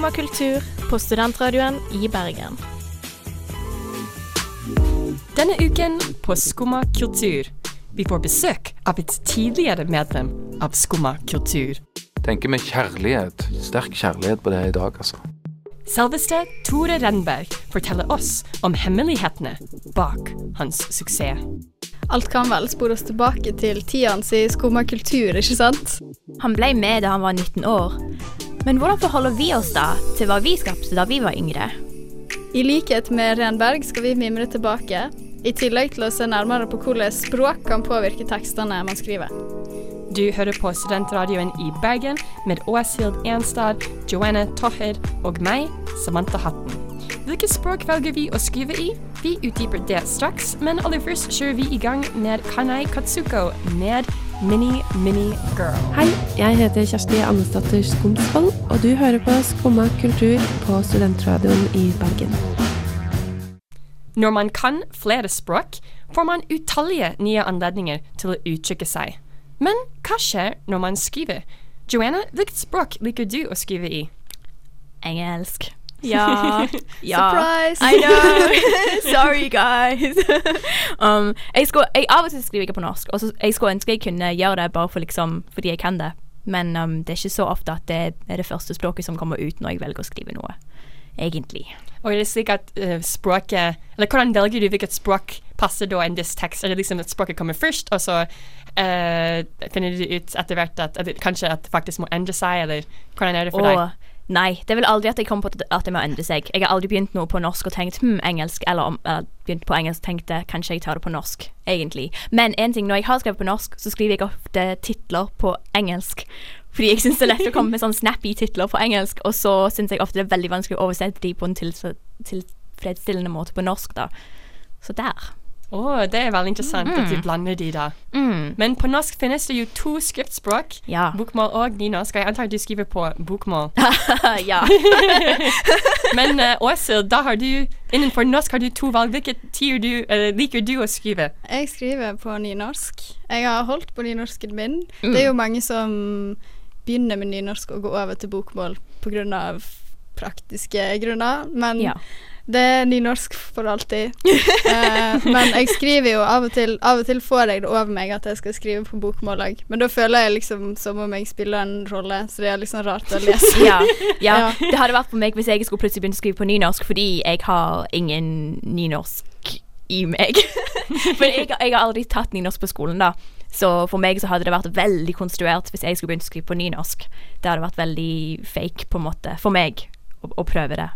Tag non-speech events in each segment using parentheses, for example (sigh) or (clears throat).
Skumma kultur på studentradioen i Bergen. Denne uken på Skumma kultur. Vi får besøk av et tidligere medlem av Skumma kultur. Tenker med kjærlighet. Sterk kjærlighet på det i dag, altså. Selveste Tore Renberg forteller oss om hemmelighetene bak hans suksess. Alt kan vel spores tilbake til tida hans i skumma kultur, ikke sant? Han ble med da han var 19 år. Men hvordan forholder vi oss da til hva vi skapte da vi var yngre? I likhet med Renberg skal vi mimre tilbake, i tillegg til å se nærmere på hvordan språk kan påvirke tekstene man skriver. Du hører på Studentradioen i Bergen med Åshild Enstad, Joanne Toher og meg, Samantha Hatten. Hvilket språk velger vi å skrive i? Vi utdyper det straks, men aller først kjører vi i gang med Kanai Katsuko med Mini Mini Girl. Hei, jeg heter Kjersti Andesdatter Skomsvold, og du hører på Skumma kultur på Studentradioen i Bergen. Når man kan flere språk, får man utallige nye anledninger til å uttrykke seg. Men hva skjer når man skriver? Joanna, hvilket språk liker du å skrive i? Engelsk. Ja. (laughs) ja. Surprise! I know! (laughs) Sorry, guys. (laughs) um, jeg skulle, jeg, av og til skriver jeg på norsk, og jeg skulle ønske jeg kunne gjøre det bare for liksom, fordi jeg kan det. Men um, det er ikke så ofte at det er det første språket som kommer ut når jeg velger å skrive noe. Egentlig. Og er det slik at uh, språket Eller hvordan velger du hvilket språk passer da en viss tekst? Er det liksom at språket kommer først, og så uh, finner du ut etter hvert at, at det, kanskje at det faktisk må endre seg, eller hvordan er det for deg? Nei, det er vel aldri at jeg kommer på at- det må endre seg. Jeg har aldri begynt noe på norsk og tenkt hm, engelsk, eller, eller begynt på engelsk og tenkte kanskje jeg tar det på norsk, egentlig. Men en ting, når jeg har skrevet på norsk, så skriver jeg ofte titler på engelsk. Fordi jeg syns det er lett å komme med sånn snappy titler på engelsk, og så syns jeg ofte det er veldig vanskelig å oversette de på en tilfredsstillende måte på norsk, da. Så der. Å, det er veldig interessant at du Mm. blander de da. Mm. Men på norsk finnes det jo to skriftspråk. Ja. Bokmål og nynorsk. Jeg antar du skriver på bokmål. (laughs) ja. (laughs) Men uh, Åshild, da har du innenfor norsk har du to valg. Hvilket tider du, eller liker du å skrive? Jeg skriver på nynorsk. Jeg har holdt på nynorsken min. Mm. Det er jo mange som begynner med nynorsk og går over til bokmål pga. Praktiske grunner, men Ja. det er nynorsk for alltid. Eh, men jeg skriver jo av og til Av og til får jeg det over meg at jeg skal skrive på bokmål òg, men da føler jeg liksom som om jeg spiller en rolle, så det er liksom rart å lese. ja, ja. (laughs) Ja. Det hadde vært for meg hvis jeg skulle plutselig begynne å skrive på nynorsk fordi jeg har ingen nynorsk i meg. (laughs) for jeg, jeg har aldri tatt nynorsk på skolen, da. Så for meg så hadde det vært veldig konstruert hvis jeg skulle begynne å skrive på nynorsk. Det hadde vært veldig fake, på en måte, for meg, å, å prøve det.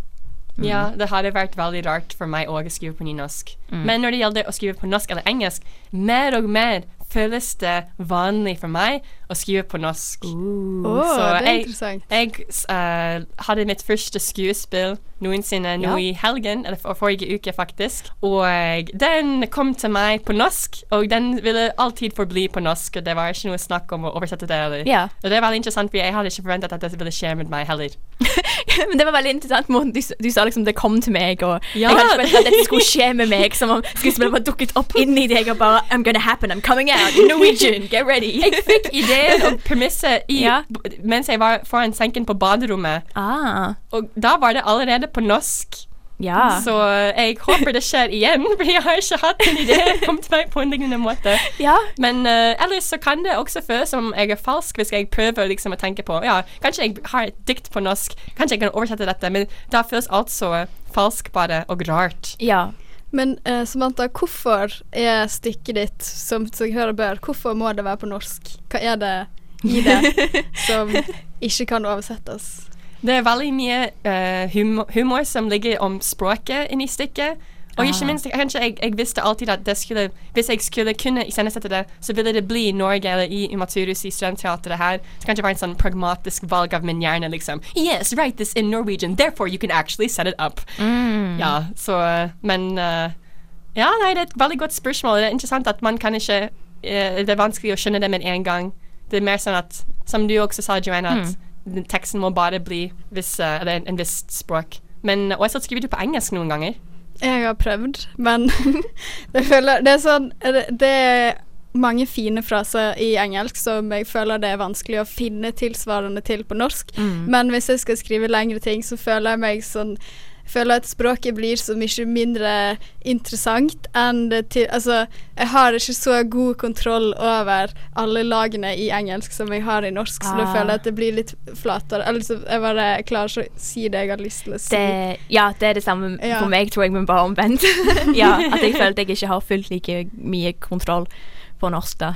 Mm. Ja, det hadde vært veldig rart for meg òg å skrive på nynorsk. Mm. Men når det gjelder å skrive på norsk eller engelsk, mer og mer føles det vanlig for meg å skrive på norsk. Åh, Så det er jeg, interessant. jeg uh, hadde mitt første skuespill noensinne nå Ja. i helgen, eller for forrige uke faktisk. Og den kom til meg på norsk, og den ville alltid forbli på norsk. Og det var ikke noe snakk om å oversette det. Eller. Ja. Og det er veldig interessant, for jeg hadde ikke forventet at dette ville skje med meg heller. (laughs) (laughs) Men det var veldig interessant måten du, du sa liksom det kom til meg, og Ja. jeg hadde ikke at dette skulle skje med meg, som om (laughs) skuespillet bare dukket opp inni deg og bare I'm gonna happen, I'm coming out, Norwegian, get ready. (laughs) Jeg fikk ideen og premisset Ja. mens jeg var foran senken på baderommet. Ah, Og da var det allerede på norsk. Ja. Så jeg håper det skjer igjen, (laughs) for jeg har ikke hatt en idé om meg på en lignende måte. ja. Men uh, ellers så kan det også føles som jeg er falsk hvis jeg prøver liksom å tenke på Ja, kanskje jeg har et dikt på norsk, kanskje jeg kan oversette dette, men da føles alt så falsk bare og rart. Ja. Men uh, Samantha, hvorfor er stykket ditt som jeg hører bør, hvorfor må det være på norsk? Hva er det i det (laughs) som ikke kan oversettes? Det er veldig mye uh, humor, humor som ligger om språket inni stykket. Og ikke minst, kanskje jeg, jeg visste alltid at det skulle Hvis jeg skulle kunne iscenesette det, så ville det bli Norge eller i Umaturus i studentteatret her. Så kanskje det var en sånn pragmatisk valg av min hjerne, liksom. Yes, write this in Norwegian, therefore you can actually set it up. Mm. Ja, så Men uh, Ja, nei, det er et veldig godt spørsmål. Det er interessant at man kan ikke uh, Det er vanskelig å skjønne det med en gang. Det er mer sånn at, som du også sa, Joanne, at den teksten må bare bli viss, uh, eller en, en viss språk. Men og jeg skriver du på engelsk noen ganger. Jeg har prøvd, men (laughs) det, føler Det er sånn Det, det er mange fine fraser i engelsk som jeg føler det er vanskelig å finne tilsvarende til på norsk. Mm. Men hvis jeg skal skrive lengre ting, så føler jeg meg sånn føler at språket blir så mye mindre interessant enn det til Altså, jeg har ikke så god kontroll over alle lagene i engelsk som jeg har i norsk, så da Ah. føler jeg at det blir litt flatere. Eller så jeg bare klarer ikke å si det jeg har lyst til å si. Det, ja, det er det samme Ja. for meg, tror jeg, men bare omvendt. (laughs) ja, at jeg føler at jeg ikke har fullt like mye kontroll på norsk, da.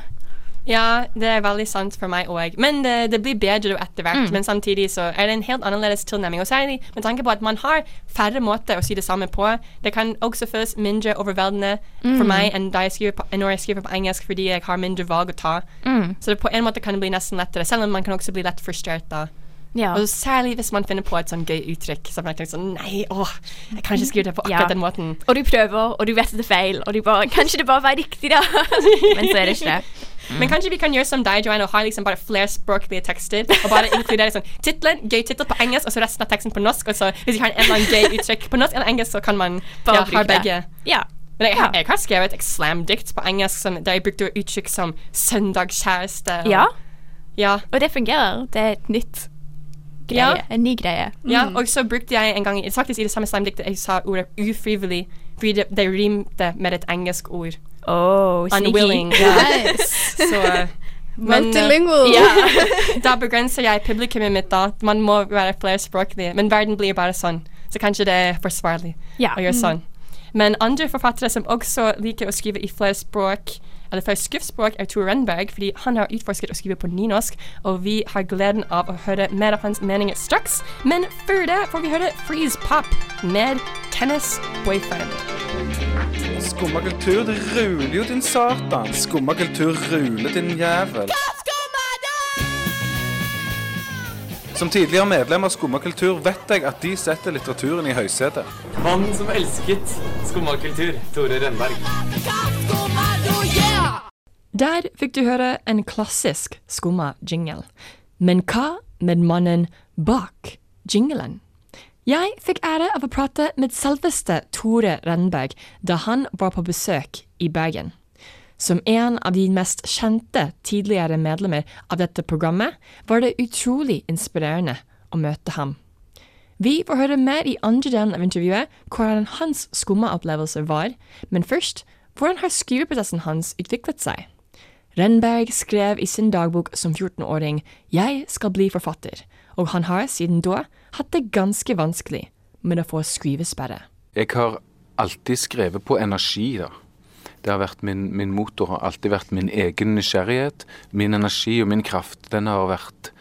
Ja, det er veldig sant for meg òg. Men det, det blir bedre etter hvert. Mm. Men samtidig så er det en helt annerledes tilnærming. Og særlig med tanke på at man har færre måter å si det samme på. Det kan også føles mindre overveldende for Mm. meg enn jeg på, når jeg skriver på engelsk, fordi jeg har mindre valg å ta. Mm. Så det, på en måte kan det bli nesten lettere, selv om man kan også bli lett frustrert da. Ja. Og særlig hvis man finner på et sånn gøy uttrykk. Så man tenker sånn Nei, åh, jeg kan ikke skrive det på akkurat Ja. den måten. Og du prøver, og du vet at det er feil, og du bare Kanskje det bare var riktig, da? (laughs) men så er det ikke det. Men kanskje vi kan gjøre som deg, Joanne, og ha liksom bare flerspråklige tekster. Og bare inkludere sånn tittelen, gøy tittel på engelsk, og så resten av teksten på norsk. Og så hvis vi har en eller annen gøy uttrykk på norsk eller engelsk, så kan man Bare ja, bruke det. begge. Ja. Men jeg, jeg, jeg har skrevet et slamdikt på engelsk som, der jeg brukte uttrykk som søndagskjæreste. og- Ja. Ja. Og det fungerer. Det er et nytt greie. Ja. En ny greie. Ja, og så brukte jeg en gang faktisk i det samme slamdiktet jeg sa ordet ufrivillig, fordi det, det rimte med et engelsk ord. Oh. Unwilling. Ja. Nice. Så men, Multilingual. Ja. (laughs) da begrenser jeg publikummet mitt, da. Man må være flerspråklig. Men verden blir bare sånn. Så kanskje det er forsvarlig Ja. å gjøre sånn. Men andre forfattere som også liker å skrive i flere språk, eller flere skriftspråk, er Tor Renberg, fordi han har utforsket å skrive på nynorsk, og vi har gleden av å høre mer av hans meninger straks. Men før det får vi høre Freeze Pop med Tennis Boyfriend. Skumma kultur, det ruler jo, din satan. Skumma kultur ruler, din jævel. Som tidligere medlem av Skumma kultur vet jeg at de setter litteraturen i høysetet. Mannen som elsket skummakultur, Tore Rønberg. Der fikk du høre en klassisk skumma jingle. Men hva med mannen bak jinglen? Jeg fikk ære av å prate med selveste Tore Renberg da han var på besøk i Bergen. Som en av de mest kjente tidligere medlemmer av dette programmet var det utrolig inspirerende å møte ham. Vi får høre mer i andre delen av intervjuet hvordan hans skumma opplevelser var, men først hvordan har skriveprosessen hans utviklet seg. Renberg skrev i sin dagbok som 14-åring 'Jeg skal bli forfatter', og han har siden da hatt det ganske vanskelig med å få skrivesperre. Jeg har alltid skrevet på energi, da. Det har vært min, min motor, har alltid vært min egen nysgjerrighet. Min energi og min kraft, den har vært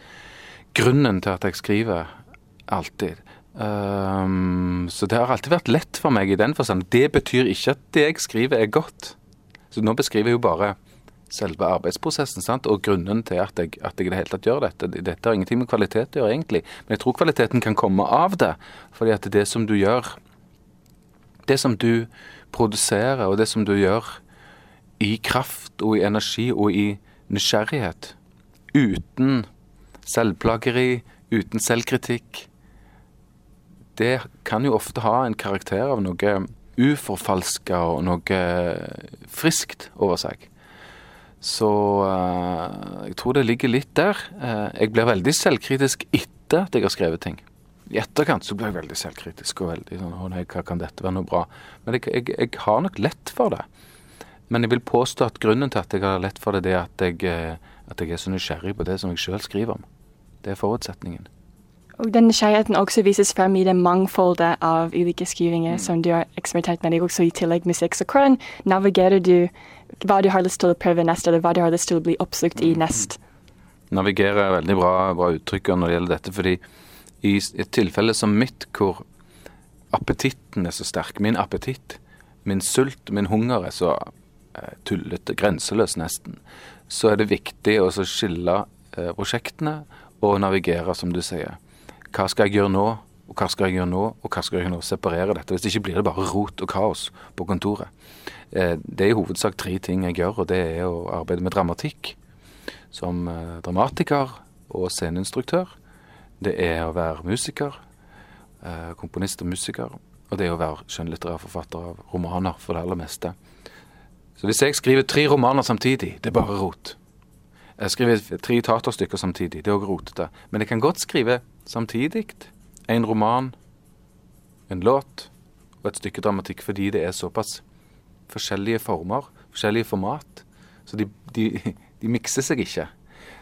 grunnen til at jeg skriver. Alltid. Um, så det har alltid vært lett for meg i den forstand. Det betyr ikke at det jeg skriver er godt. Så nå beskriver jeg jo bare selve arbeidsprosessen, sant? og grunnen til at jeg, at jeg det hele tatt gjør dette. Dette har ingenting med kvalitet å gjøre, egentlig. Men jeg tror kvaliteten kan komme av det. Fordi at det som du gjør Det som du produserer, og det som du gjør i kraft og i energi og i nysgjerrighet, uten selvplageri, uten selvkritikk, det kan jo ofte ha en karakter av noe uforfalska og noe friskt over seg. Så uh, jeg tror det ligger litt der. Uh, jeg blir veldig selvkritisk etter at jeg har skrevet ting. I etterkant så blir jeg veldig selvkritisk og veldig sånn Å nei, hva kan dette være noe bra? Men jeg, jeg, jeg har nok lett for det. Men jeg vil påstå at grunnen til at jeg har lett for det, det er at jeg, eh, at jeg er så nysgjerrig på det som jeg sjøl skriver om. Det er forutsetningen. Og den nysgjerrigheten også vises frem i det mangfoldet av ulike skrivinger som du har eksperimentert med, også i tillegg musikk. Så hvordan navigerer du hva du har lyst til å prøve nest, eller hva du har lyst til å bli oppslukt i nest? Navigere er veldig bra, bra uttrykk når det gjelder dette, fordi i et tilfelle som mitt, hvor appetitten er så sterk, min appetitt, min sult, min hunger er så eh, tullete, grenseløs nesten, så er det viktig å skille eh, prosjektene og navigere, som du sier. Hva skal jeg gjøre nå, og hva skal jeg gjøre nå, og hva skal jeg gjøre nå? Separere dette. Hvis det ikke blir det bare rot og kaos på kontoret. Eh, det er i hovedsak tre ting jeg gjør, og det er å arbeide med dramatikk som eh, dramatiker og sceneinstruktør. Det er å være musiker, eh, komponist og musiker. Og det er å være skjønnlitterær forfatter av romaner, for det aller meste. Så hvis jeg skriver tre romaner samtidig, det er bare rot. Jeg skriver tre teaterstykker samtidig, det er òg rotete. Men jeg kan godt skrive samtidig en roman, en låt og et stykke dramatikk, fordi det er såpass forskjellige former, forskjellige format. Så de, de, de mikser seg ikke.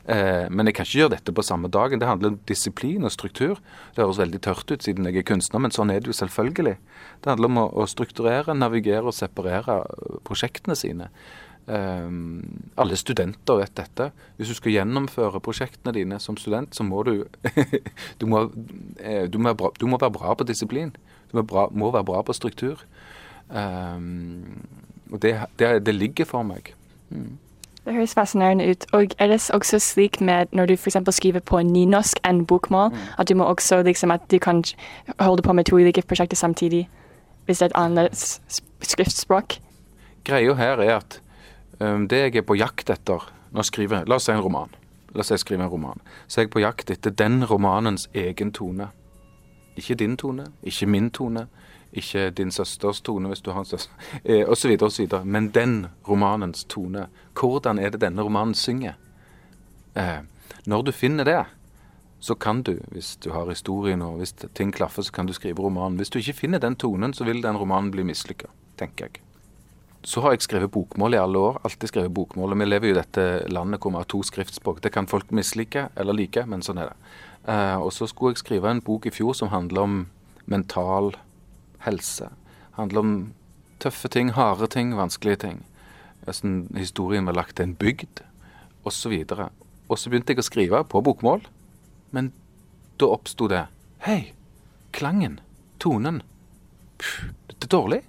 Eh, men jeg kan ikke gjøre dette på samme dagen. Det handler om disiplin og struktur. Det høres veldig tørt ut siden jeg er kunstner, men sånn er det jo selvfølgelig. Det handler om å, strukturere, navigere og separere prosjektene sine. Eh, alle studenter vet dette. Hvis du skal gjennomføre prosjektene dine som student, så må du (laughs) du, må, eh, du, må, bra, du må være bra på disiplin. Du må, bra, må være bra på struktur. Um, og det, det, det ligger for meg. Mm. Det høres fascinerende ut. Og er det også slik med når du f.eks. skriver på nynorsk enn bokmål, at du må også liksom at du kan holde på med to ulike prosjekter samtidig hvis det er et annet skriftspråk? Greia her er at det jeg er på jakt etter når jeg skriver La oss si en roman. La oss si jeg skriver en roman. Så jeg på jakt etter den romanens egen tone. Ikke din tone, ikke min tone, ikke din søsters tone hvis du har en søster, (laughs) eh, osv., osv. Men den romanens tone. Hvordan er det denne romanen synger? Eh, når du finner det, så kan du, hvis du har historien og hvis ting klaffer, så kan du skrive romanen. Hvis du ikke finner den tonen, så vil den romanen bli mislykka, tenker jeg. Så har jeg skrevet bokmål i alle år. Alltid skrevet bokmål. Og vi lever jo i dette landet hvor vi har to skriftspråk. Det kan folk mislike eller like, men sånn er det. Uh, og så skulle jeg skrive en bok i fjor som handler om mental helse. Handler om tøffe ting, harde ting, vanskelige ting. Sånn, historien var lagt til en bygd, osv. Og, og så begynte jeg å skrive på bokmål, men da oppsto det Hei, klangen, tonen. Pff, dette er dårlig.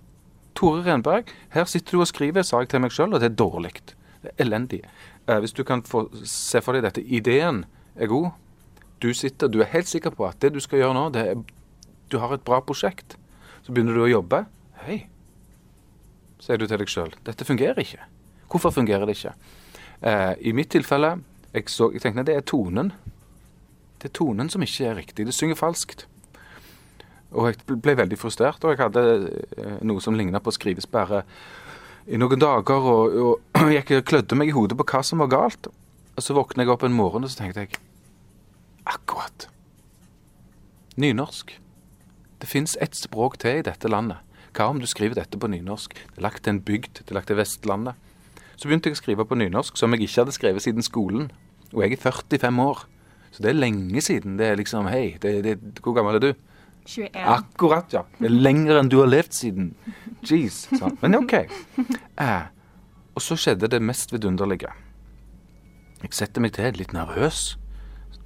Tore Renberg, her sitter du og skriver, sa jeg til meg sjøl, og det er dårlig. Det er elendig. Eh, hvis du kan få se for deg dette, ideen er god. Du sitter, du er helt sikker på at det du skal gjøre nå, det er Du har et bra prosjekt. Så begynner du å jobbe. Hei, sier du til deg sjøl. Dette fungerer ikke. Hvorfor fungerer det ikke? Eh, I mitt tilfelle jeg, så, jeg tenkte det er tonen. Det er tonen som ikke er riktig. Det synger falskt. Og jeg ble veldig frustrert, og jeg hadde eh, noe som ligna på skrivesperre i noen dager. Og, og (clears throat) jeg klødde meg i hodet på hva som var galt. Og så våkna jeg opp en morgen og så tenkte jeg Akkurat. Nynorsk. Det fins ett språk til i dette landet. Hva om du skriver dette på nynorsk? Det er lagt til en bygd, det er lagt til Vestlandet. Så begynte jeg å skrive på nynorsk, som jeg ikke hadde skrevet siden skolen. Og jeg er 45 år. Så det er lenge siden. Det er liksom Hei, det, det, hvor gammel er du? 21. Akkurat, ja. Det er lenger enn du har levd siden. Jeez. sant? Men OK. Eh, og så skjedde det mest vidunderlige. Jeg setter meg til, litt nervøs.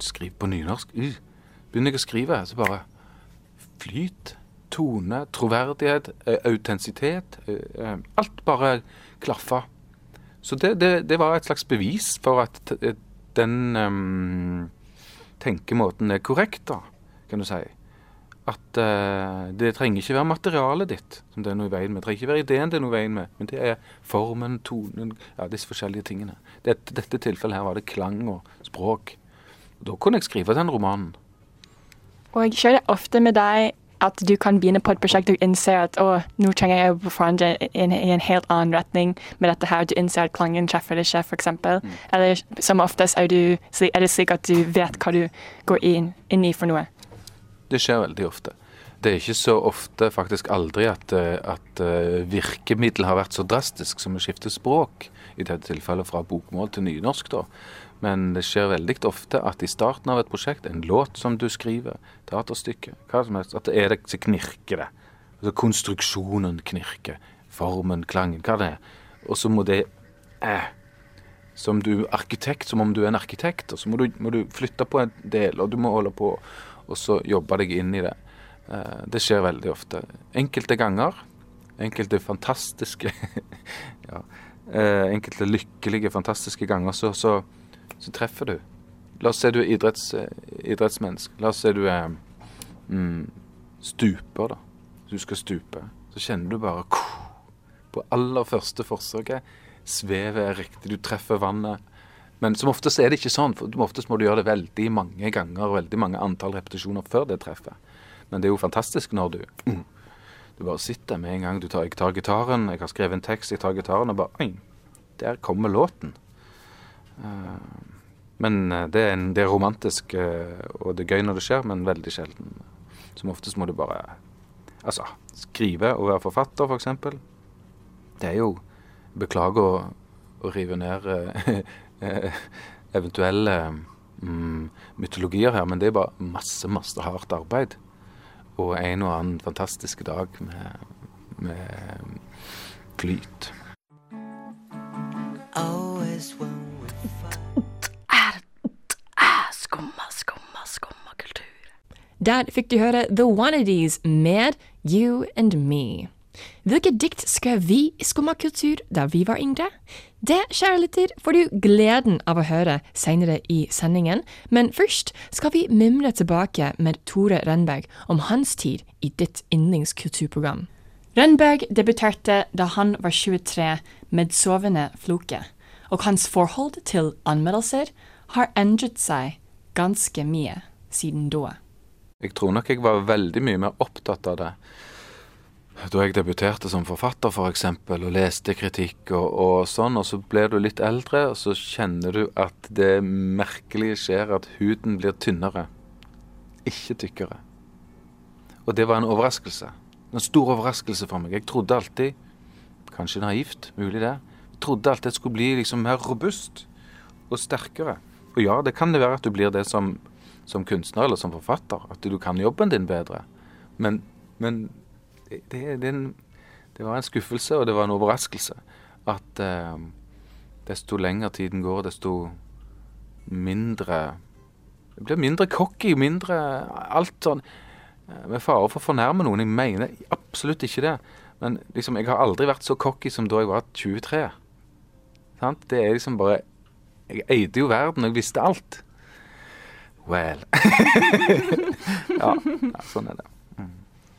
Skriver på nynorsk. Uh. Begynner jeg å skrive, så bare Flyt, tone, troverdighet, eh, autentisitet. eh, eh, Alt bare klaffa. Så det, det, det var et slags bevis for at den um, tenkemåten er korrekt, da, kan du si. At uh, det trenger ikke være materialet ditt som det er noe i veien med. Det trenger ikke være ideen det er noe i veien med, men det er formen, tonen, ja, disse forskjellige tingene. I dette tilfellet her var det klang og språk. Og Da kunne jeg skrive den romanen. Og jeg det ofte med deg at du kan begynne på et prosjekt og innse at å, nå trenger jeg å forandre i en, en helt annen retning med dette her. Du innser at klangen treffer det ikke, f.eks. Mm. Eller som oftest er, du, er det slik at du vet hva du går inn, inn i for noe. Det skjer veldig ofte. Det er ikke så ofte, faktisk aldri, at, eh, at eh, virkemiddel har vært så drastisk som å skifte språk. I dette tilfellet fra bokmål til nynorsk, da. Men det skjer veldig ofte at i starten av et prosjekt, en låt som du skriver, teaterstykke, hva som helst, at det er det så knirker det. Altså konstruksjonen knirker. Formen, klangen, hva det er. Og så må det eh, Som du arkitekt, som om du er en arkitekt, og så må du, må du flytte på en del, og du må holde på, og så jobbe deg inn i det. Eh, det skjer veldig ofte. Enkelte ganger, enkelte fantastiske (laughs) ja, eh, Enkelte lykkelige, fantastiske ganger så, så, så treffer du. La oss si du er idretts, eh, idrettsmenneske. La oss si du er mm, stuper, da. Du skal stupe. Så kjenner du bare På aller første forsøket svevet er riktig, du treffer vannet. Men som oftest er det ikke sånn. for Oftest må du gjøre det veldig mange ganger, og veldig mange antall repetisjoner før det treffer. Men det er jo fantastisk når du mm, Du bare sitter med en gang du tar, jeg tar gitaren, jeg har skrevet en tekst, jeg tar gitaren, og bare Oi, der kommer låten. Eh, men eh, det er, en, det er romantisk, eh, og det er gøy når det skjer, men veldig sjelden. Som oftest må du bare Altså, skrive og være forfatter, f.eks. Det er jo Beklager å, å rive ned eventuelle mm, mytologier her, men det er bare masse, masse hardt arbeid. Og en og annen fantastisk dag med, med flyt. Skumma, skumma, skumma kultur. Der fikk du høre The Wannadies med You and Me. Hvilke dikt skrev vi i Skumma kultur da vi var yngre? Det, kjære lytter, får du gleden av å høre senere i sendingen, men først skal vi mimre tilbake med Tore Rønberg om hans tid i ditt yndlingskulturprogram. Rønberg debuterte da han var 23 med Sovende floke, og hans forhold til anmeldelser har endret seg ganske mye siden da. Jeg tror nok jeg var veldig mye mer opptatt av det da jeg debuterte som forfatter, for eksempel, og leste kritikk og, og, sånn, og så blir du litt eldre, og så kjenner du at det merkelige skjer at huden blir tynnere, ikke tykkere. Og det var en overraskelse. En stor overraskelse for meg. Jeg trodde alltid, kanskje naivt, mulig det, jeg trodde alltid det skulle bli liksom mer robust og sterkere. Og ja, det kan det være at du blir det som, som kunstner eller som forfatter, at du kan jobben din bedre. Men, men det, det, en, det, var en skuffelse, og det var en overraskelse. At eh, desto lenger tiden går, desto mindre Det blir mindre cocky, mindre alt sånn eh, Med fare for å fornærme noen. Jeg mener absolutt ikke det. Men liksom, jeg har aldri vært så cocky som da jeg var 23. Sant? Det er liksom bare Jeg eide jo verden, og jeg visste alt. Well. (laughs) ja, sånn er det.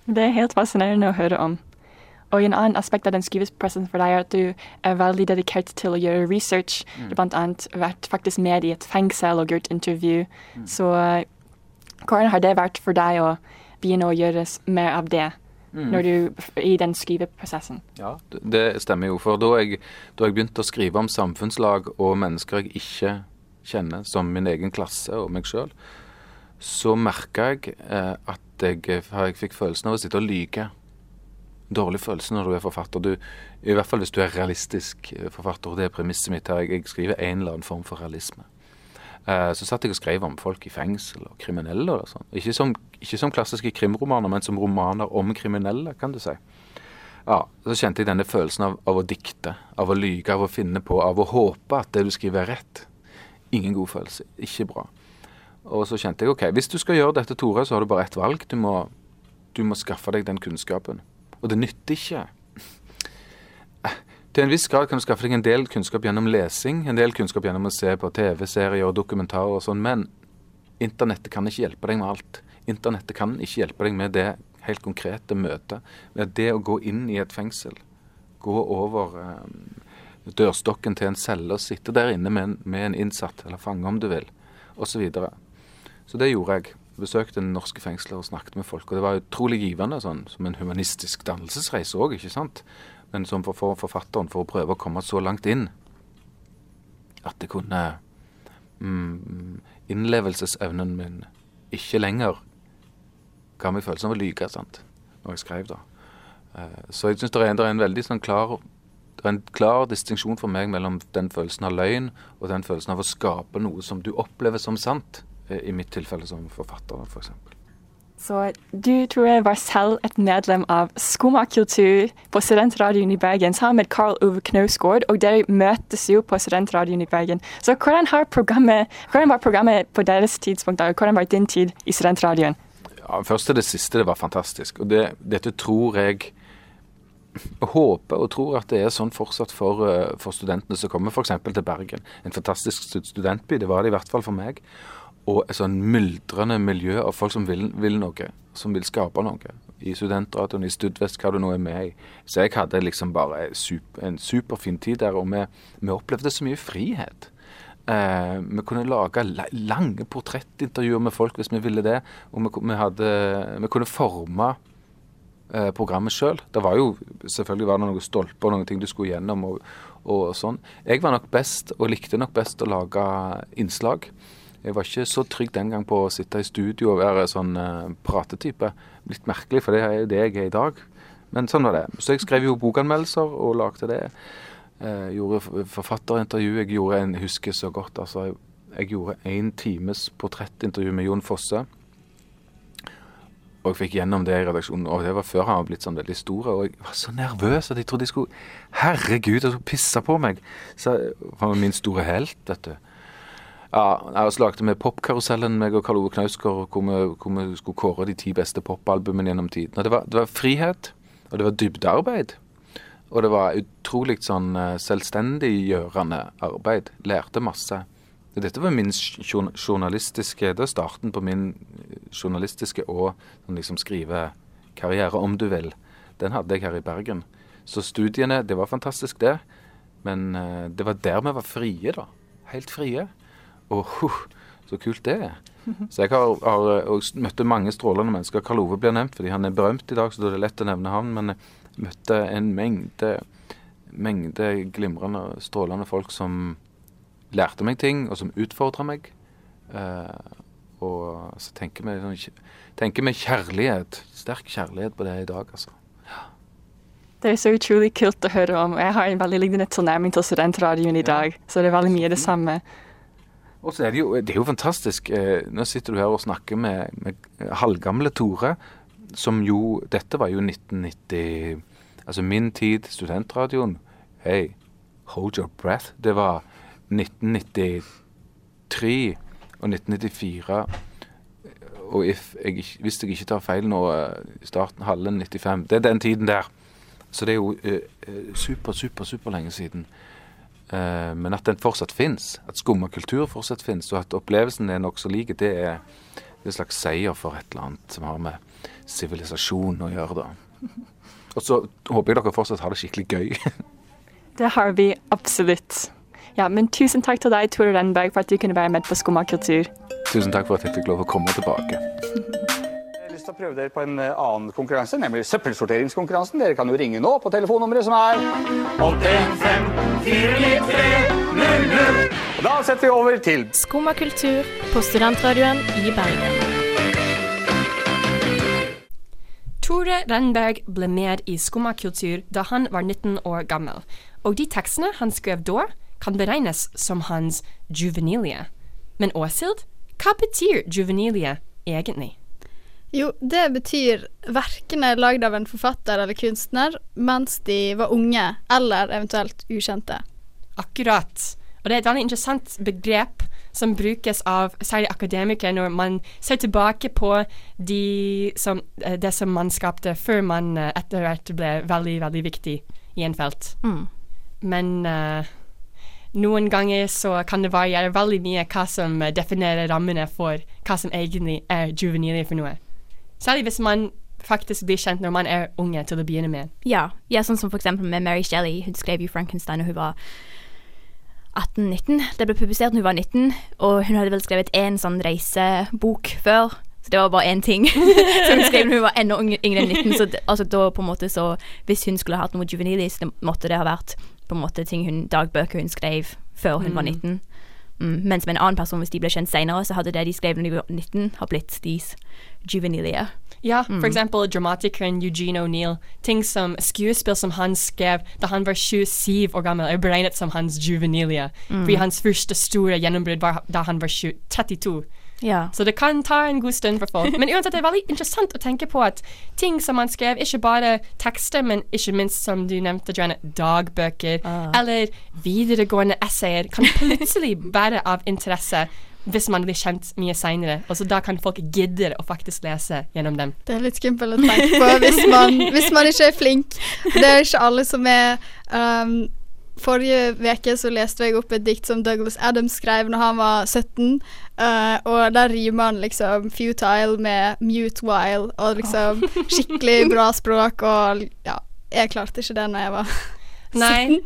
Det er helt fascinerende å høre om. Og en annen aspekt av den skriveprosessen for deg er at du er veldig dedikert til å gjøre research. Mm. Du har annet vært faktisk med i et fengsel og gjort intervju. Mm. Så eh, hvordan har det vært for deg å begynne å gjøre mer av det Mm. når du, i den skriveprosessen? Ja, det stemmer jo. For da jeg, da jeg begynte å skrive om samfunnslag og mennesker jeg ikke kjenner, som min egen klasse og meg sjøl, så merka jeg eh, at jeg, jeg fikk følelsen av å sitte og lyge. Dårlig følelse når du er forfatter. Du, I hvert fall hvis du er realistisk eh, forfatter. Det er premisset mitt her. Jeg, skriver en eller annen form for realisme. Eh, så satt jeg og skrev om folk i fengsel og kriminelle og sånn. Ikke ikke som klassiske krimromaner, men som romaner om kriminelle, kan du si. Ja, Så kjente jeg denne følelsen av, av å dikte, av å lyge, av å finne på, av å håpe at det du skriver er rett. Ingen god følelse. Ikke bra. Og så kjente jeg ok, hvis du skal gjøre dette, Tore, så har du bare ett valg. Du må, du må skaffe deg den kunnskapen. Og det nytter ikke. Til en viss grad kan du skaffe deg en del kunnskap gjennom lesing, en del kunnskap gjennom å se på TV-serier og dokumentarer og sånn, men internettet kan ikke hjelpe deg med alt. Internettet kan ikke hjelpe deg med det helt konkrete møtet. Med det å gå inn i et fengsel. Gå over um, dørstokken til en celle og sitte der inne med en, med en innsatt, eller fange om du vil, osv. Så, det gjorde jeg. Besøkte norske fengsler og snakket med folk. Og det var utrolig givende, sånn, som en humanistisk dannelsesreise òg, ikke sant. Men som for, for forfatteren, for å prøve å komme så langt inn at det kunne mm, Innlevelsesevnen min ikke lenger ga meg følelsen av å lyge, sant, når jeg skrev, da. Eh, så jeg syns det, det er en veldig sånn klar det er en klar distinksjon for meg mellom den følelsen av løgn og den følelsen av å skape noe som du opplever som sant, i mitt tilfelle som forfatter, f.eks. Så du tror jeg var selv et medlem av Skumma kultur på Studentradioen i Bergen sammen med Karl Ove Knausgård, og dere møtes jo på Studentradioen i Bergen. Så hvordan, hvordan var programmet på deres tidspunkt, da? Hvordan var din tid i Studentradioen? Ja, først til det siste, det var fantastisk. Og det, dette tror jeg jeg håper og tror at det er sånn fortsatt for, eh, for studentene som kommer f.eks. til Bergen. En fantastisk studentby, det var det i hvert fall for meg. Og et sånn myldrende miljø av folk som vil, vil noe, som vil skape noe. I studentradioen, i Studvest, hva du nå er med i. Så jeg hadde liksom bare super, en superfin tid der, og vi, vi opplevde så mye frihet. Eh, vi kunne lage lange portrettintervjuer med folk hvis vi ville det. Og vi, vi, hadde, vi kunne forme eh, programmet sjøl. Det var jo selvfølgelig var det noen stolper og noen ting du skulle gjennom. Og, og sånn. Jeg var nok best, og likte nok best å lage innslag. Jeg var ikke så trygg den gang på å sitte i studio og være sånn eh, pratetype. Litt merkelig, for det er jo det jeg er i dag. Men sånn var det. Så jeg skrev jo bokanmeldelser og lagde det. Eh, gjorde forfatterintervju. Jeg gjorde en, husker så godt, altså. Jeg, jeg gjorde én times portrettintervju med Jon Fosse. Og jeg fikk gjennom det i redaksjonen, og det var før han var blitt sånn veldig stor. Og jeg var så nervøs at jeg trodde de skulle Herregud, de skulle pisse på meg! Så han var min store helt, vet du. Ja, Vi lagde med Popkarusellen, meg og Karl Ove Knausgård, hvor, hvor vi skulle kåre de ti beste popalbumene gjennom tiden. Det var, det var frihet, og det var dybdearbeid. Og det var utrolig sånn eh, selvstendiggjørende arbeid. Lærte masse. Dette var min journalistiske Det er starten på min eh, journalistiske og sånn liksom skrivekarriere, om du vil. Den hadde jeg her i Bergen. Så studiene, det var fantastisk, det. Men eh, det var der vi var frie, da. Helt frie. Og huh, så kult det er. Så jeg har, har møtte mange strålende mennesker. Karl Ove blir nevnt fordi han er berømt i dag, så da er det lett å nevne han. Men jeg møtte en mengde, mengde glimrende, strålende folk som lærte meg ting, og som utfordra meg. Eh, og så tenker vi, sånn, tenker vi kjærlighet. Sterk kjærlighet på det i dag, altså. Det er så utrolig kult å høre om. Jeg har en veldig lignende tilnærming til studentradioen i dag, så det er veldig mye det samme. Og så er det jo, det er jo fantastisk. Eh, nå sitter du her og snakker med, med halvgamle Tore, som jo Dette var jo 1990 Altså min tid, studentradioen. Hey, hold your breath. Det var 1993 og 1994. Og if jeg, hvis jeg ikke tar feil nå, eh, starten halve 95 Det er den tiden der. Så det er jo eh, eh, super, super, super lenge siden. Eh, men at den fortsatt fins, at skumma kultur fortsatt fins, og at opplevelsen er nokså lik, det er det er en slags seier for et eller annet som har med sivilisasjon å gjøre, da. (laughs) Og så håper jeg dere fortsatt har det skikkelig gøy. (laughs) Det har vi absolutt. Ja, men tusen takk til deg, Tore Renberg, for at du kunne være med på Skumma kultur. Tusen takk for at jeg fikk lov å komme tilbake. (laughs) Lyst til å prøve dere på en eh, annen konkurranse, nemlig søppelsorteringskonkurransen. Dere kan jo ringe nå på telefonnummeret som er 815-493-00. Og Da setter vi over til Skumma kultur på studentradioen i Bergen. Tore Renberg ble med i skummakultur da han var 19 år gammel, og de tekstene han skrev da, kan beregnes som hans juvenilie. Men Åshild, hva betyr juvenilie egentlig? Jo, det betyr verkene lagd av en forfatter eller kunstner mens de var unge, eller eventuelt ukjente. Akkurat. Og det er et veldig interessant begrep som brukes av særlig akademikere når man ser tilbake på de som, eh, det som man skapte før man eh, etter hvert ble veldig, veldig viktig i en felt. Mm. Men uh, noen ganger så kan det variere veldig mye hva som definerer rammene for hva som egentlig er juvenile for noe. Særlig hvis man faktisk blir kjent når man er unge til å begynne med. Ja, ja sånn som for eksempel med Mary Shelley. Hun skrev jo Frankenstein da hun var 18-19. Det ble publisert da hun var 19, og hun hadde vel skrevet én sånn reisebok før. Så det var bare én ting. (laughs) som hun skrev da hun var enda yngre enn 19. Så det, altså da på en måte så Hvis hun skulle hatt noe juvenilis, det måtte det ha vært på en måte ting hun, dagbøker hun skrev før hun var Mm. 19. Mm, mens med en annen person, hvis de ble kjent senere, så hadde det de skrev da de var 19, har blitt deres juvenilie. Ja, for Mm. eksempel dramatikeren Eugene O'Neill. Ting som skuespill som han skrev da han var 27 år gammel, er beregnet som hans juvenilie. Mm. Fordi hans første store gjennombrudd var da han var 32. Ja. Så det kan ta en god stund for folk. Men uansett, det er veldig interessant å tenke på at ting som han skrev, ikke bare tekster, men ikke minst, som du nevnte, Joanne, dagbøker Ah. eller videregående essayer, kan plutselig være av interesse hvis man blir kjent mye seinere. Da kan folk gidde å faktisk lese gjennom dem. Det er litt skummelt å tenke på hvis man, hvis man ikke er flink. Det er ikke alle som er um, Forrige uke så leste jeg opp et dikt som Douglas Adams skrev når han var 17, uh, og der rimer han liksom 'futile' med 'mute while', og liksom (laughs) skikkelig bra språk, og ja, jeg klarte ikke det når jeg var 17. Nei,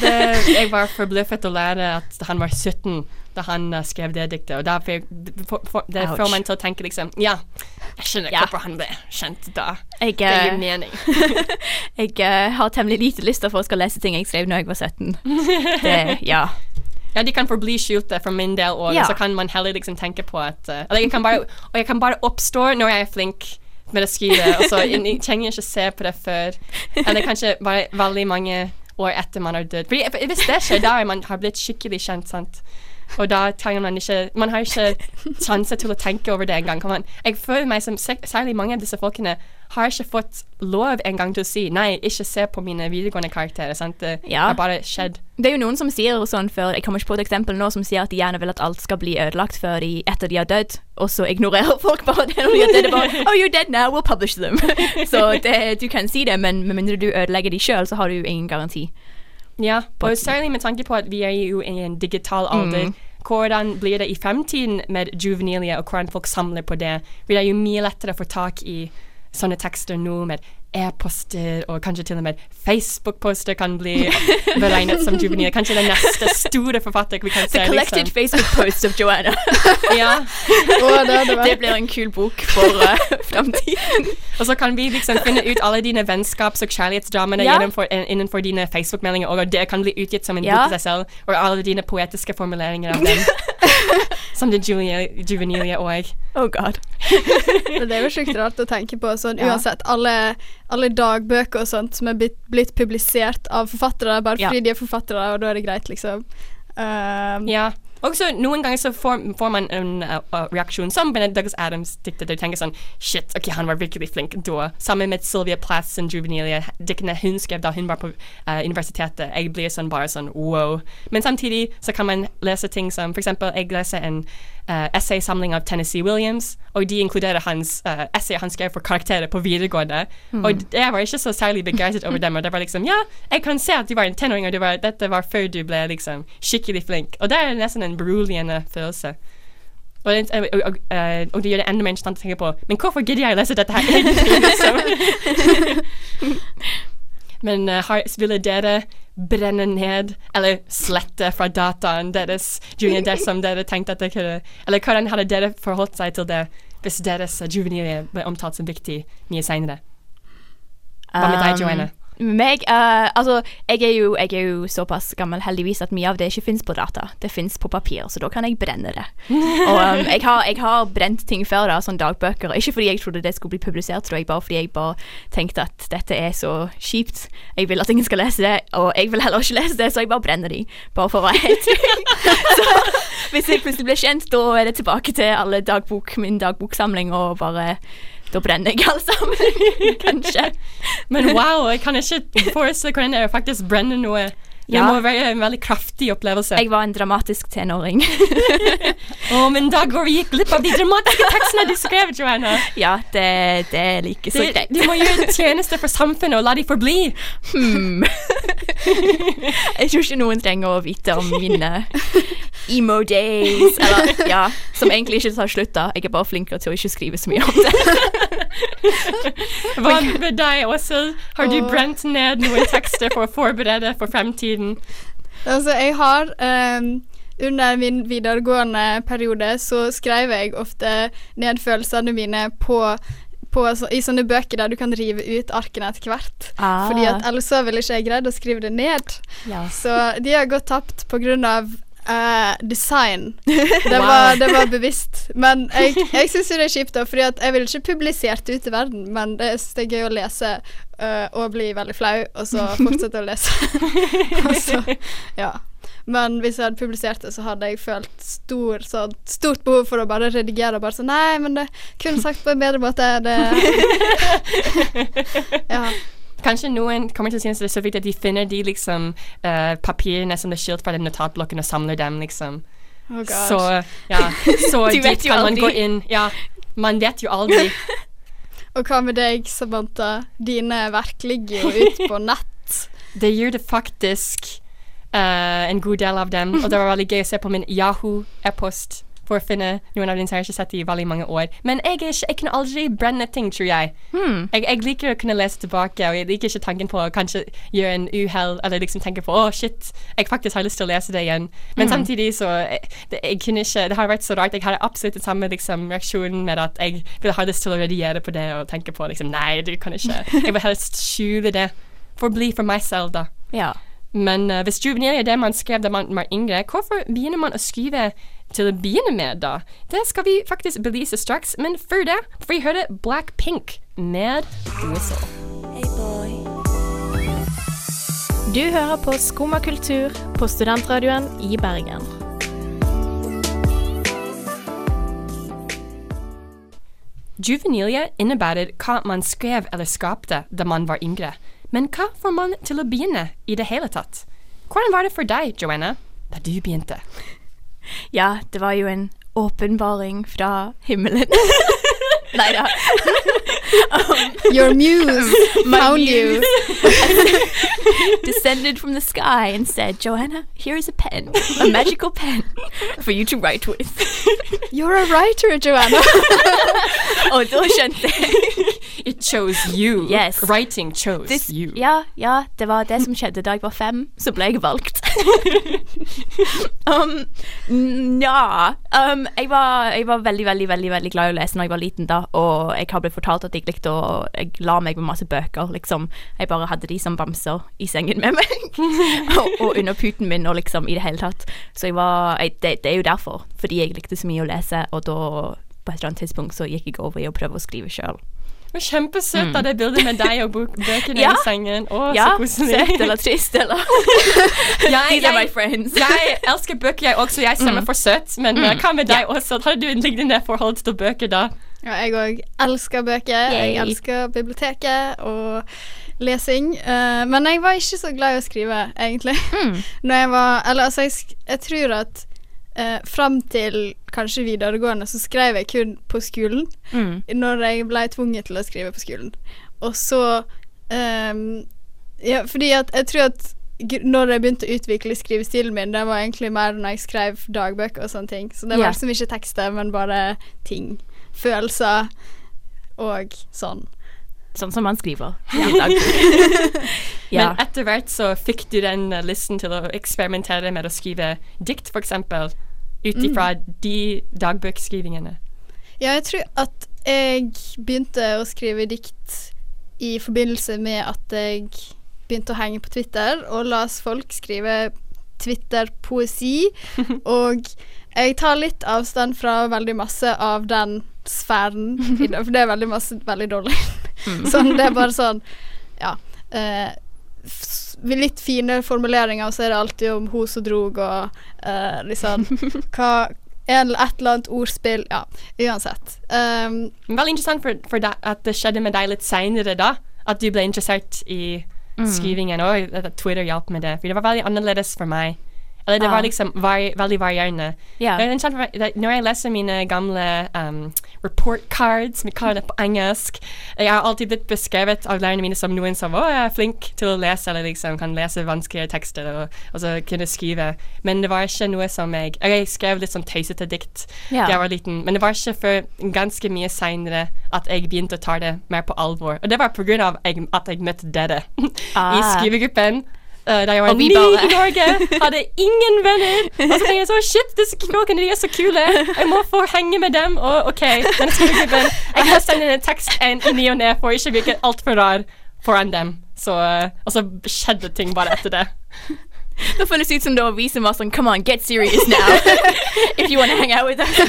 det, jeg var forbløffet å lære at han var 17 da han uh, skrev det diktet. Og da fikk- for, for, det Ouch. får man til å tenke liksom Ja, jeg skjønner Ja. hvorfor han ble kjent da. Jeg, det gir eh, (laughs) mening. (laughs) jeg uh, har temmelig lite lyst til å skal lese ting jeg skrev når jeg var 17. Det, (laughs) ja. Ja, de kan forbli skjulte for min del òg, Ja. så kan man heller liksom tenke på at uh, eller jeg kan bare, Og jeg kan bare oppstå når jeg er flink med å skrive, og så jeg, jeg trenger ikke se på det før. Eller kanskje bare veldig mange år etter man har dødd. Fordi for Hvis det skjer da man har blitt skikkelig kjent, sant og da trenger man ikke Man har ikke (laughs) sjanse til å tenke over det engang. Jeg føler meg som Særlig mange av disse folkene har ikke fått lov engang til å si nei, ikke se på mine videregående karakterer. Sant? Det Ja. har bare skjedd. Det er jo noen som sier sånn før Jeg kommer ikke på et eksempel nå som sier at de gjerne vil at alt skal bli ødelagt før de, etter de har dødd, og så ignorerer (laughs) folk bare det når de har dødd. Det bare Oh, you're dead now, we'll publish them. (laughs) så det, du kan si det, men med mindre du ødelegger de sjøl, så har du ingen garanti. Ja, og særlig med tanke på at vi er jo i en digital alder. Mm. Hvordan blir det i fremtiden med juvenilia, og hvordan folk samler på det? Det er jo mye lettere å få tak i sånne tekster nå med e-poster, og kanskje til og med Facebook-poster kan bli (laughs) beregnet som juvenil. Kanskje den neste store forfatter vi kan se. The collected liksom. Facebook post of Joanna. (laughs) ja. det blir en kul bok for uh, framtiden. Og så kan vi liksom finne ut alle dine vennskaps- og kjærlighetsdramene Ja. eh, innenfor dine Facebook-meldinger, og det kan bli utgitt som en Ja. bok i seg selv, og alle dine poetiske formuleringer av dem. (laughs) som det juvenile, juvenilie òg. Oh god. Men det er jo sjukt rart å tenke på. Sånn, Ja. Uansett, alle, alle dagbøker og sånt som er blitt, blitt publisert av forfattere bare Ja. fordi de er forfattere, og da er det greit, liksom. Um, Ja. Og så noen ganger så får, får man en uh, uh, reaksjon som Benedict Douglas Adams diktet. Du tenker sånn Shit, ok, han var virkelig flink da. Sammen med Sylvia Plath sin Juvenilia, diktene hun skrev da hun var på uh, universitetet. Jeg blir sånn bare sånn wow. Men samtidig så kan man lese ting som For eksempel, jeg leser en uh, essaysamling av Tennessee Williams, og de inkluderer hans uh, essay han skrev for karakterer på videregående. Mm. Og jeg var ikke så særlig begeistret over dem. Og det var liksom Ja, jeg kan se at du var en tenåring, og var, dette var før du ble liksom skikkelig flink. Og det er nesten en beroligende følelse. Og, det, og, og, og, det gjør det enda mer interessant å tenke på Men hvorfor gidder jeg å lese dette her egentlig? (laughs) (laughs) Men uh, har, ville dere brenne ned eller slette fra dataen deres junior dersom dere tenkte at dere kunne Eller hvordan hadde dere forholdt seg til det hvis deres juvenilie ble omtalt som viktig mye seinere? Hva med deg, Um, Joanne? Meg, uh, altså, jeg er, jo, jeg er jo såpass gammel heldigvis at mye av det ikke fins på data. Det fins på papir, så da kan jeg brenne det. (laughs) Og um, jeg, har, jeg har brent ting før, da, sånn dagbøker. Ikke fordi jeg trodde det skulle bli publisert, jeg, bare fordi jeg bare tenkte at dette er så kjipt. Jeg vil at ingen skal lese det, og jeg vil heller ikke lese det, så jeg bare brenner de. Bare for å være helt (laughs) Så hvis jeg plutselig blir kjent, da er det tilbake til alle dagbok, min dagboksamling og bare Da brenner jeg alle sammen, (laughs) kanskje. Men wow, jeg kan ikke forestille hvordan er faktisk brenner noe. Det må være en veldig kraftig opplevelse. Jeg var en dramatisk tenåring. (laughs) Å, men da går vi glipp av de dramatiske tekstene du skrev, Joanna. Ja, det, det er like så greit. du må gjøre en tjeneste for samfunnet og la de forbli. Hmm. (laughs) Jeg tror ikke noen trenger å vite om mine emo days. Eller, ja, som egentlig ikke tar slutt, da. Jeg er bare flinkere til å ikke skrive så mye om det. (laughs) Hva med deg, Åshild? Har du brent ned noen tekster for å forberede for fremtiden? Altså, jeg har um, Under min videregående periode så skrev jeg ofte ned følelsene mine på på, så, I sånne bøker der du kan rive ut arkene etter hvert. Ah. Fordi at Ellers så ville ikke jeg greid å skrive det ned. Ja. Så de har gått tapt på eh, design. (laughs) Det, Wow. var, det var bevisst. Men (laughs) jeg, jeg syns det er kjipt, da, fordi jeg ville ikke publisert det ut i verden, men det, er, det er gøy å lese uh, og bli veldig flau, og så (laughs) fortsette å lese. altså, ja. Men hvis jeg hadde publisert det, så hadde jeg følt stor, så, stort behov for å bare redigere og bare sånn Nei, men det kunne sagt på en bedre måte. Det Ja. Kanskje noen kommer til å synes det er så viktig at de finner de liksom uh, papirene som det er skilt fra den notatblokken og samler dem, liksom. Oh God. så ja, så (laughs) dit kan man gå inn. Ja, man vet jo aldri. (laughs) Og hva med deg, Samantha? Dine verk ligger jo ute på (laughs) nett. Det gjør det faktisk Uh, en god del av dem, og det var veldig gøy å se på min Yahoo-e-post for å finne noen av som jeg ikke har sett i veldig mange år. Men jeg, ikke, jeg kunne aldri brenne ting, tror jeg. jeg. Jeg liker å kunne lese tilbake, og jeg liker ikke tanken på å kanskje gjøre en uhell, eller liksom tenke på å shit, jeg faktisk har lyst til å lese det igjen. Men Mm. samtidig så eh, det, jeg kunne ikke, det har vært så rart. Jeg hadde absolutt den samme liksom, reaksjonen med at jeg ville ha lyst til å redigere på det og tenke på liksom nei, du kan ikke. (laughs) Jeg vil helst skjule det. Forbli for meg selv, da. Ja. Men uh, hvis juvenil er det man skrev da man var yngre, hvorfor begynner man å skrive til å begynne med, da? Det skal vi faktisk belyse straks, men før det får vi høre Blackpink med Whistle. Du hører på Skumma kultur på studentradioen i Bergen. Juvenilia innebærer hva man skrev eller skapte da man var yngre. Men hva får man til å begynne i det hele tatt? Hvordan var det for deg, Joanna, da du begynte? Ja, det var jo en åpenbaring fra himmelen. (laughs) Nei da. (laughs) Your (laughs) muse found you. (laughs) descended from the sky and said, Joanna, here is a pen, a magical pen for you to write with. You're a writer, Joanna. Og da skjønte jeg. It chose you. Yes. Writing chose This- you. Ja, ja, det var det som skjedde da jeg var fem. Så ble jeg valgt. um, n- ja um, jeg, var, jeg var veldig, veldig veldig, veldig glad i å lese når jeg var liten, da. Og jeg har blitt fortalt at jeg likte å Jeg la meg med masse bøker, liksom. Jeg bare hadde de som bamser i sengen med meg. (laughs) og, og under puten min, og liksom i det hele tatt. Så jeg var jeg, det, det er jo derfor. Fordi jeg likte så mye å lese, og da på et eller annet tidspunkt så gikk jeg over i å prøve å skrive sjøl. Kjempesøtt av Mm. det bildet med deg og (laughs) bøkene Ja. i sengen. Å, Ja, så koselig. søtt eller trist, eller (laughs) jeg, These are my friends. jeg elsker bøker, jeg også. Jeg stemmer Mm. for søtt. Men Mm. hva med deg også? Har du et lignende forhold til bøker da? Ja, jeg òg elsker bøker. Jeg elsker biblioteket og lesing. Uh, men jeg var ikke så glad i å skrive, egentlig. (laughs) Når jeg var Eller altså, jeg, jeg tror at uh, fram til kanskje videregående så skrev jeg kun på skolen. Mm. Når jeg ble tvunget til å skrive på skolen. Og så um, Ja, fordi at jeg tror at når jeg begynte å utvikle skrivestilen min, det var egentlig mer når jeg skrev dagbøker og sånne ting. Så det var yeah. liksom ikke tekster, men bare ting. Følelser og sånn. Sånn som man skriver. Ja. i dagbok. (laughs) (laughs) ja. Men etter hvert så fikk du den listen lysten til å eksperimentere med å skrive dikt, f.eks. Ut Mm. de dagbøkskrivingene. Ja, jeg tror at jeg begynte å skrive dikt i forbindelse med at jeg begynte å henge på Twitter og las folk skrive Twitter-poesi. (laughs) og jeg tar litt avstand fra veldig masse av den sfæren, for det er veldig masse veldig dårlig. (laughs) sånn, det er bare sånn Ja. Eh, litt fine formuleringer, og så er det alltid om hun som drog, og eh, liksom (laughs) hva en, Et eller annet ordspill Ja, uansett. Um, Veldig interessant for, for deg at det skjedde med deg litt seinere, da. At du ble interessert i Mm. skrivingen, og at Twitter hjalp med det. For det var veldig annerledes for meg. Eller det Ah. var liksom vari veldig varierende. Er det, når jeg leser mine gamle um, report cards, vi kaller det på engelsk Jeg har alltid blitt beskrevet av lærerne mine som noen som er flink til å lese, eller liksom kan lese vanskelige tekster og, og så kunne skrive. Men det var ikke noe som jeg Jeg skrev litt sånn tøysete dikt Ja. da jeg var liten, men det var ikke før ganske mye seinere at jeg begynte å ta det mer på alvor. Og det var på grunn av at jeg møtte dere (laughs) i Ah. skrivegruppen. Eh, da jeg var Og vi bare- i Norge, (laughs) hadde ingen venner. Og så tenkte jeg så shit, disse knokene de er så kule. Jeg må få henge med dem. Og OK, den skrivegruppen. Jeg kan sende en tekst en i ny og ne for ikke å virke altfor rar foran dem. Så, eh, og så skjedde ting bare etter det. Det føles ut som det var vi som var sånn Come on, get serious now. (laughs) If you want to hang out with us. (laughs)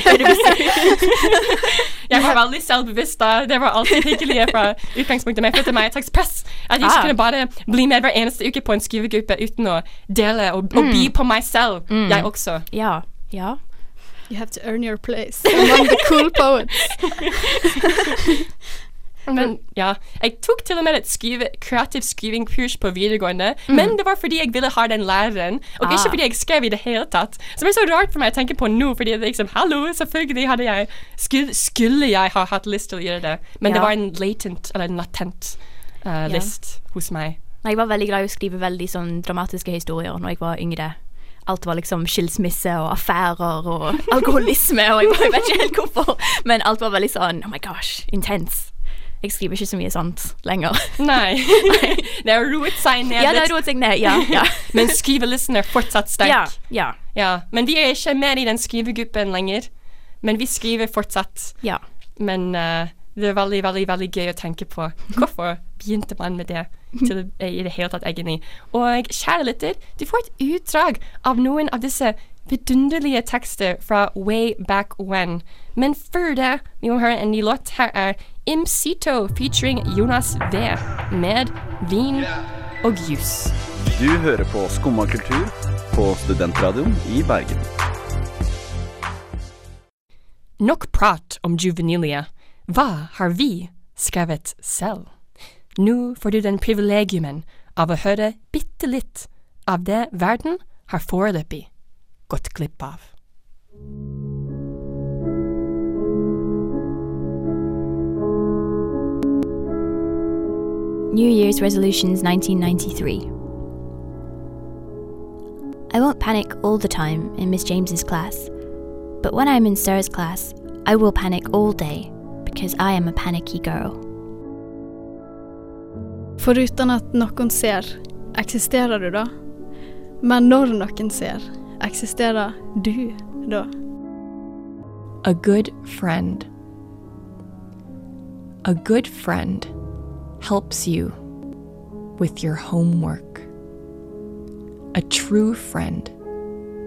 Jeg var veldig selvbevisst da. Det var alltid hyggelig fra utgangspunktet. Men jeg følte meg et slags press. At jeg ikke Ah. kunne bare bli med hver eneste uke på en skrivegruppe uten å dele og, og Mm. by på meg selv. Mm. Jeg også. Ja. Ja. you have to earn your place among the cool poets. (laughs) Men ja, jeg tok til og med et skrive, kreativt skrivingkurs på videregående, Mm. men det var fordi jeg ville ha den læreren, og Ah. ikke fordi jeg skrev i det hele tatt. Som er så rart for meg å tenke på nå, fordi det liksom, hallo, selvfølgelig hadde jeg, skulle, skulle jeg ha hatt lyst til å gjøre det, men det var en latent, eller en latent uh, Ja. list hos meg. Jeg var veldig glad i å skrive veldig sånn dramatiske historier når jeg var yngre. Alt var liksom skilsmisse og affærer og (laughs) alkoholisme, og jeg, bare, jeg vet ikke helt hvorfor. Men alt var veldig sånn oh my gosh, intens. Jeg skriver ikke så mye sånt lenger. (laughs) Nei. (laughs) det har roet seg ned Ja, det har roet seg ned, ja, ja. (laughs) men skrivelisten er fortsatt sterk. Ja, ja. Ja, Men vi er ikke mer i den skrivegruppen lenger. Men vi skriver fortsatt. Ja. Men uh, det er veldig, veldig veldig gøy å tenke på. Hvorfor begynte man med det til i det hele tatt, egentlig? Og kjære lytter, du får et utdrag av noen av disse vidunderlige tekster fra way back when. Men før det, vi må høre en ny låt. Her er Imcito featuring Jonas V med Vin og Jus. Du hører på Skumma kultur på Studentradioen i Bergen. Nok prat om juvenilia. Hva har vi skrevet selv? Nå får du den privilegiumen av å høre bitte litt av det verden har foreløpig gått glipp av. New Year's Resolutions 1993. I won't panic all the time in Miss James's class, but when I'm in Sir's class, I will panic all day because I am a panicky girl. Foruten at noen ser, eksisterer du da? Men når noen ser, du da? A good friend. A good friend helps you with your homework. A true friend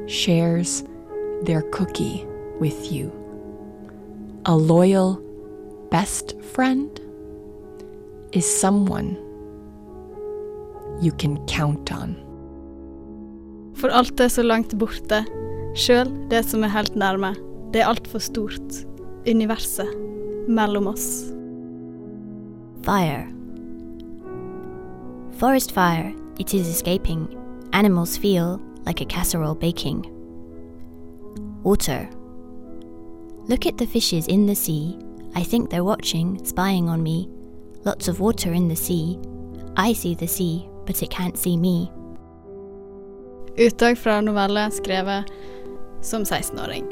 shares their cookie with you. A loyal best friend is someone you can count on. For alt er så langt borte, sjøl det som er helt nærme. Det er altfor stort. Universet mellom oss. Fire. Forest fire, it is escaping. Animals feel like a casserole baking. Water. Look at the fishes in the sea. I think they're watching, spying on me. Lots of water in the sea. I see the sea, but it can't see me. Utdrag fra novelle skrevet som 16-åring.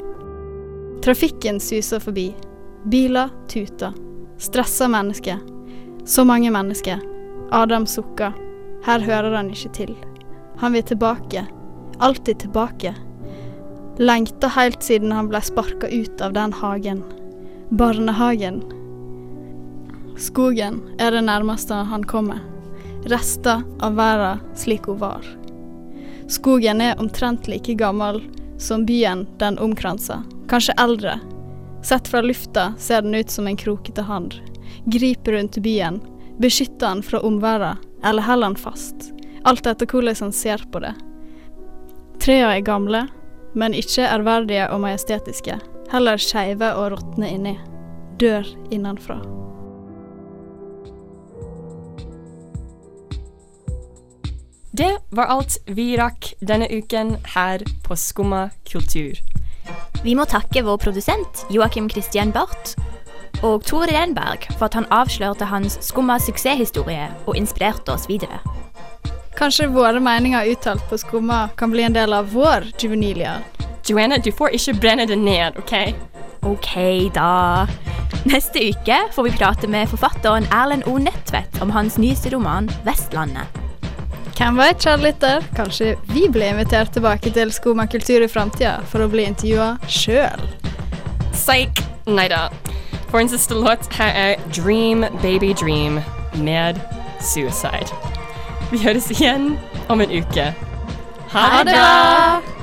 Trafikken suser forbi. Biler tuter. Stressa mennesker. Så mange mennesker. Adam sukker. Her hører han ikke til. Han vil tilbake. Alltid tilbake. Lengta helt siden han ble sparka ut av den hagen. Barnehagen. Skogen er det nærmeste han kommer. Rester av verden slik hun var. Skogen er omtrent like gammel som byen den omkranser, kanskje eldre. Sett fra lufta ser den ut som en krokete hand. Griper rundt byen, beskytter den fra omverdenen, eller holder den fast. Alt etter hvordan han ser på det. Trærne er gamle, men ikke ærverdige og majestetiske. Heller skeive og råtne inni. Dør innenfra. Var alt vi rakk denne uken her på Skumma kultur. Vi må takke vår produsent Joakim Christian Barth og Tor Renberg for at han avslørte hans skumma suksesshistorie og inspirerte oss videre. Kanskje våre meninger uttalt på Skumma kan bli en del av vår juvenilia. Joanna, du får ikke brenne det ned, OK? OK, da. Neste uke får vi prate med forfatteren Erlend O. Nødtvedt om hans nyeste roman 'Vestlandet'. Hvem vet, kjære lytter, kanskje vi blir invitert tilbake til Skumma kultur i framtida for å bli intervjua sjøl. Psyk. Nei da. For en siste låt her er Dream Baby Dream med Suicide. Vi høres igjen om en uke. Ha det bra!